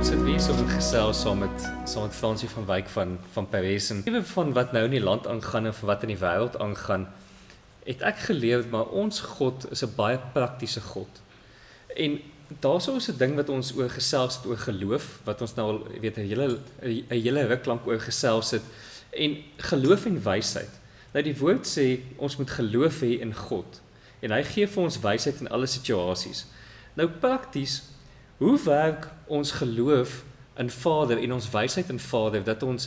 ons het weer so 'n gesels saam met saam met Fransie van Wyk van van Paris en ewe van wat nou in die land aangaan en wat in die wêreld aangaan. Het ek geleer maar ons God is 'n baie praktiese God. En daar's ook 'n ding wat ons oor gesels het oor geloof wat ons nou al weet 'n hele 'n hele ruk lank oor gesels het en geloof en wysheid. Nou die woord sê ons moet geloof hê in God en hy gee vir ons wysheid in alle situasies. Nou prakties Hoe werk ons geloof in Vader en ons wysheid in Vader dat ons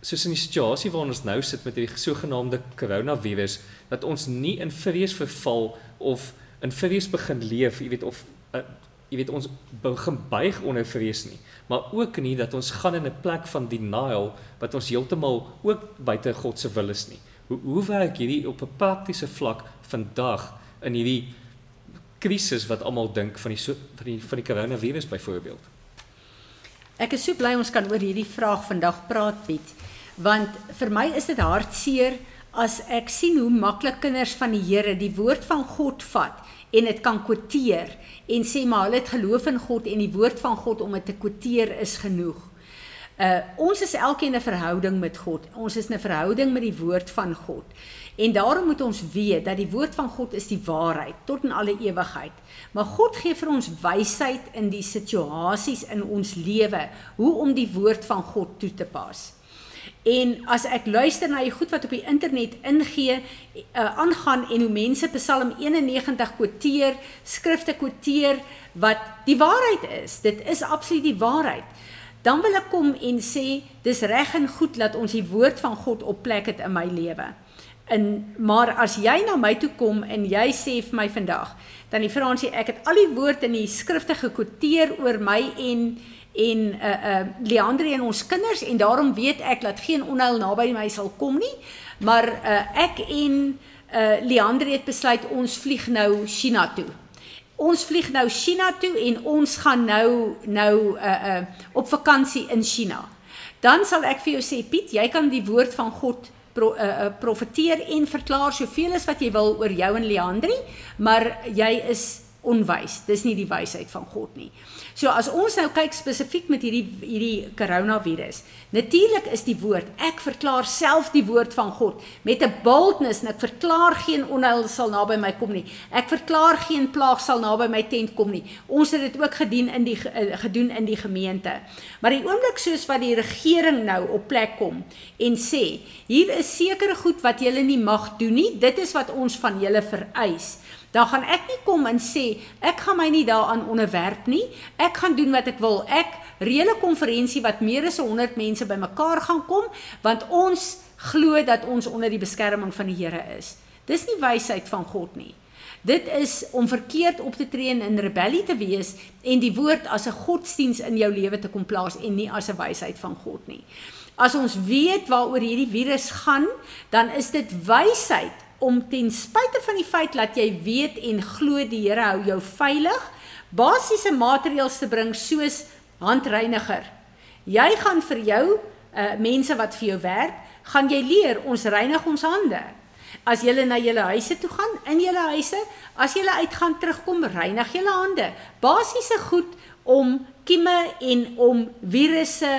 soos in die situasie waarin ons nou sit met hierdie sogenaamde koronavirus dat ons nie in vrees verval of in vrees begin leef, jy weet of uh, jy weet ons begin buig onder vrees nie, maar ook nie dat ons gaan in 'n plek van denial wat ons heeltemal ook buite God se wil is nie. Hoe hoe werk hierdie op 'n praktiese vlak vandag in hierdie krisis wat almal dink van die so, van die van die koronavirus byvoorbeeld. Ek is so bly ons kan oor hierdie vraag vandag praat Piet, want vir my is dit hartseer as ek sien hoe maklik kinders van die Here die woord van God vat en dit kan kwoteer en sê maar hulle het geloof in God en die woord van God om dit te kwoteer is genoeg. Uh ons is elkeen 'n verhouding met God. Ons is 'n verhouding met die woord van God. En daarom moet ons weet dat die woord van God is die waarheid tot in alle ewigheid. Maar God gee vir ons wysheid in die situasies in ons lewe hoe om die woord van God toe te pas. En as ek luister na die goed wat op die internet ingee, uh, aangaan en hoe mense Psalm 91 kwoteer, skrifte kwoteer wat die waarheid is. Dit is absoluut die waarheid. Dan wil ek kom en sê, dis reg en goed dat ons die woord van God op plek het in my lewe. En maar as jy na my toe kom en jy sê vir my vandag, dan die Fransie, ek het al die woorde in die skrifte gekwoteer oor my en en uh uh Leandre en ons kinders en daarom weet ek dat geen onheil naby my sal kom nie. Maar uh ek en uh Leandre het besluit ons vlieg nou China toe. Ons vlieg nou China toe en ons gaan nou nou uh uh op vakansie in China. Dan sal ek vir jou sê Piet, jy kan die woord van God pro, uh, uh, profeteer en verklaar soveel as wat jy wil oor jou en Leandri, maar jy is onwys. Dis nie die wysheid van God nie. So as ons nou kyk spesifiek met hierdie hierdie koronavirus. Natuurlik is die woord, ek verklaar self die woord van God met 'n boldness en ek verklaar geen onheil sal naby my kom nie. Ek verklaar geen plaag sal naby my tent kom nie. Ons het dit ook gedien in die eh, gedoen in die gemeente. Maar die oomblik soos wat die regering nou op plek kom en sê, hier is sekere goed wat julle nie mag doen nie. Dit is wat ons van julle vereis dan gaan ek nie kom en sê ek gaan my nie daaraan onderwerp nie. Ek gaan doen wat ek wil. Ek reële 'n konferensie wat meer as 100 mense bymekaar gaan kom want ons glo dat ons onder die beskerming van die Here is. Dis nie wysheid van God nie. Dit is om verkeerd op te tree en in rebellie te wees en die woord as 'n godsdiens in jou lewe te kom plaas en nie as 'n wysheid van God nie. As ons weet waaroor hierdie virus gaan, dan is dit wysheid om ten spyte van die feit dat jy weet en glo die Here hou jou veilig, basiese maatreëls te bring soos handreiniger. Jy gaan vir jou uh, mense wat vir jou werk, gaan jy leer ons reinig ons hande. As jy na julle huise toe gaan, in julle huise, as jy uitgaan terugkom, reinig julle hande. Basiese goed om kieme en om virusse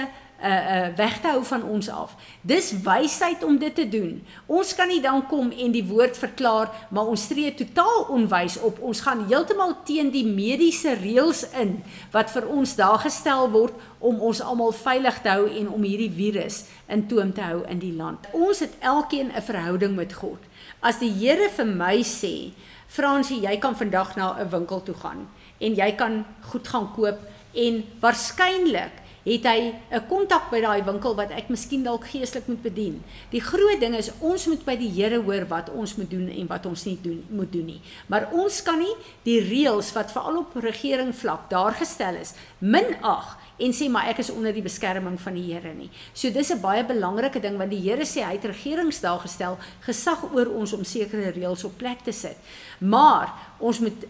uh uh weg te hou van ons af. Dis wysheid om dit te doen. Ons kan nie dan kom en die woord verklaar, maar ons tree totaal onwys op. Ons gaan heeltemal teen die mediese reëls in wat vir ons daar gestel word om ons almal veilig te hou en om hierdie virus in toom te hou in die land. Ons het elkeen 'n verhouding met God. As die Here vir my sê, Fransie, jy kan vandag na 'n winkel toe gaan en jy kan goed gaan koop en waarskynlik het hy 'n kontak by daai winkel wat ek miskien dalk geestelik moet bedien. Die groot ding is ons moet by die Here hoor wat ons moet doen en wat ons nie doen moet doen nie. Maar ons kan nie die reëls wat veral op regering vlak daar gestel is minag en sê maar ek is onder die beskerming van die Here nie. So dis 'n baie belangrike ding want die Here sê hy het regerings daar gestel gesag oor ons om sekere reëls op plek te sit. Maar ons moet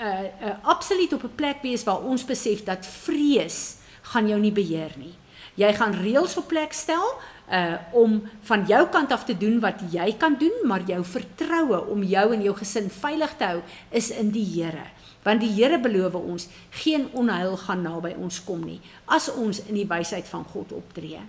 uh, uh absoluut op 'n plek wees waar ons besef dat vrees gaan jou nie beheer nie. Jy gaan reëls op plek stel uh om van jou kant af te doen wat jy kan doen, maar jou vertroue om jou en jou gesin veilig te hou is in die Here. Want die Here beloof ons geen onheil gaan naby ons kom nie as ons in die wysheid van God optree.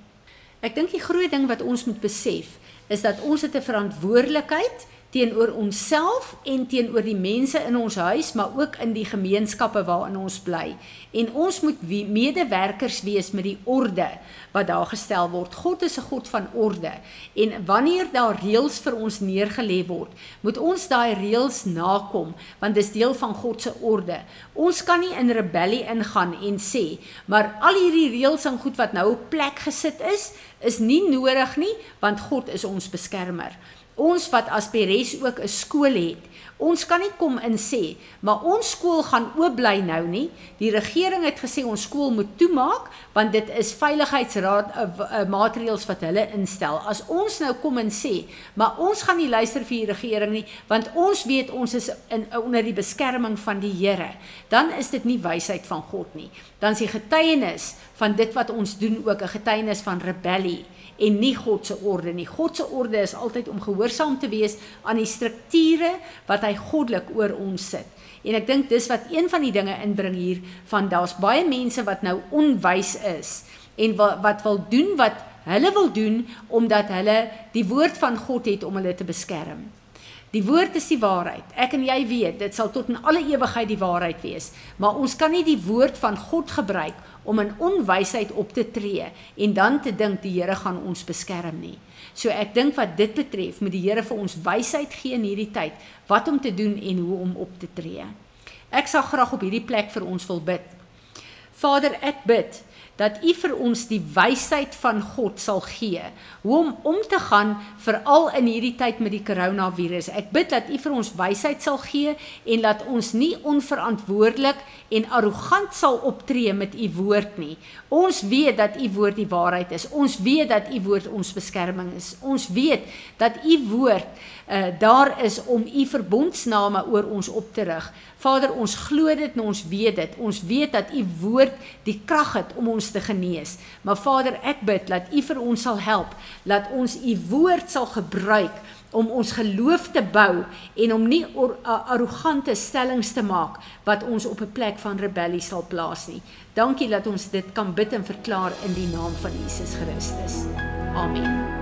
Ek dink die groot ding wat ons moet besef is dat ons het 'n verantwoordelikheid teenoor onsself en teenoor die mense in ons huis, maar ook in die gemeenskappe waarin ons bly. En ons moet medewerkers wees met die orde wat daar gestel word. God is 'n God van orde. En wanneer daar reëls vir ons neergelê word, moet ons daai reëls nakom, want dis deel van God se orde. Ons kan nie in rebellie ingaan en sê, maar al hierdie reëls en goed wat nou op plek gesit is, is nie nodig nie, want God is ons beskermer ons wat as Peres ook 'n skool het. Ons kan nie kom in sê, maar ons skool gaan oop bly nou nie. Die regering het gesê ons skool moet toemaak want dit is veiligheidsraad uh, uh, maatreëls wat hulle instel. As ons nou kom en sê, maar ons gaan nie luister vir die regering nie want ons weet ons is in onder die beskerming van die Here, dan is dit nie wysheid van God nie. Dan is die getuienis van dit wat ons doen ook 'n getuienis van rebellie en nie God se orde nie. God se orde is altyd om gehoorsaam te wees aan die strukture wat hy goddelik oor ons sit. En ek dink dis wat een van die dinge inbring hier van daar's baie mense wat nou onwys is en wat, wat wil doen wat hulle wil doen omdat hulle die woord van God het om hulle te beskerm. Die woord is die waarheid. Ek en jy weet, dit sal tot in alle ewigheid die waarheid wees. Maar ons kan nie die woord van God gebruik om in onwysheid op te tree en dan te dink die Here gaan ons beskerm nie. So ek dink wat dit betref, moet die Here vir ons wysheid gee in hierdie tyd wat om te doen en hoe om op te tree. Ek sal graag op hierdie plek vir ons wil bid. Vader, ek bid dat U vir ons die wysheid van God sal gee hoe om om te gaan veral in hierdie tyd met die koronavirus. Ek bid dat U vir ons wysheid sal gee en dat ons nie onverantwoordelik en arrogant sal optree met U woord nie. Ons weet dat U woord die waarheid is. Ons weet dat U woord ons beskerming is. Ons weet dat U woord uh, daar is om U verbondsname oor ons op te rig. Vader, ons glo dit en ons weet dit. Ons weet dat U woord die krag het om ons te genees. Maar Vader, ek bid dat U vir ons sal help, dat ons U woord sal gebruik om ons geloof te bou en om nie arrogante stellings te maak wat ons op 'n plek van rebellie sal plaas nie. Dankie dat ons dit kan bid en verklaar in die naam van Jesus Christus. Amen.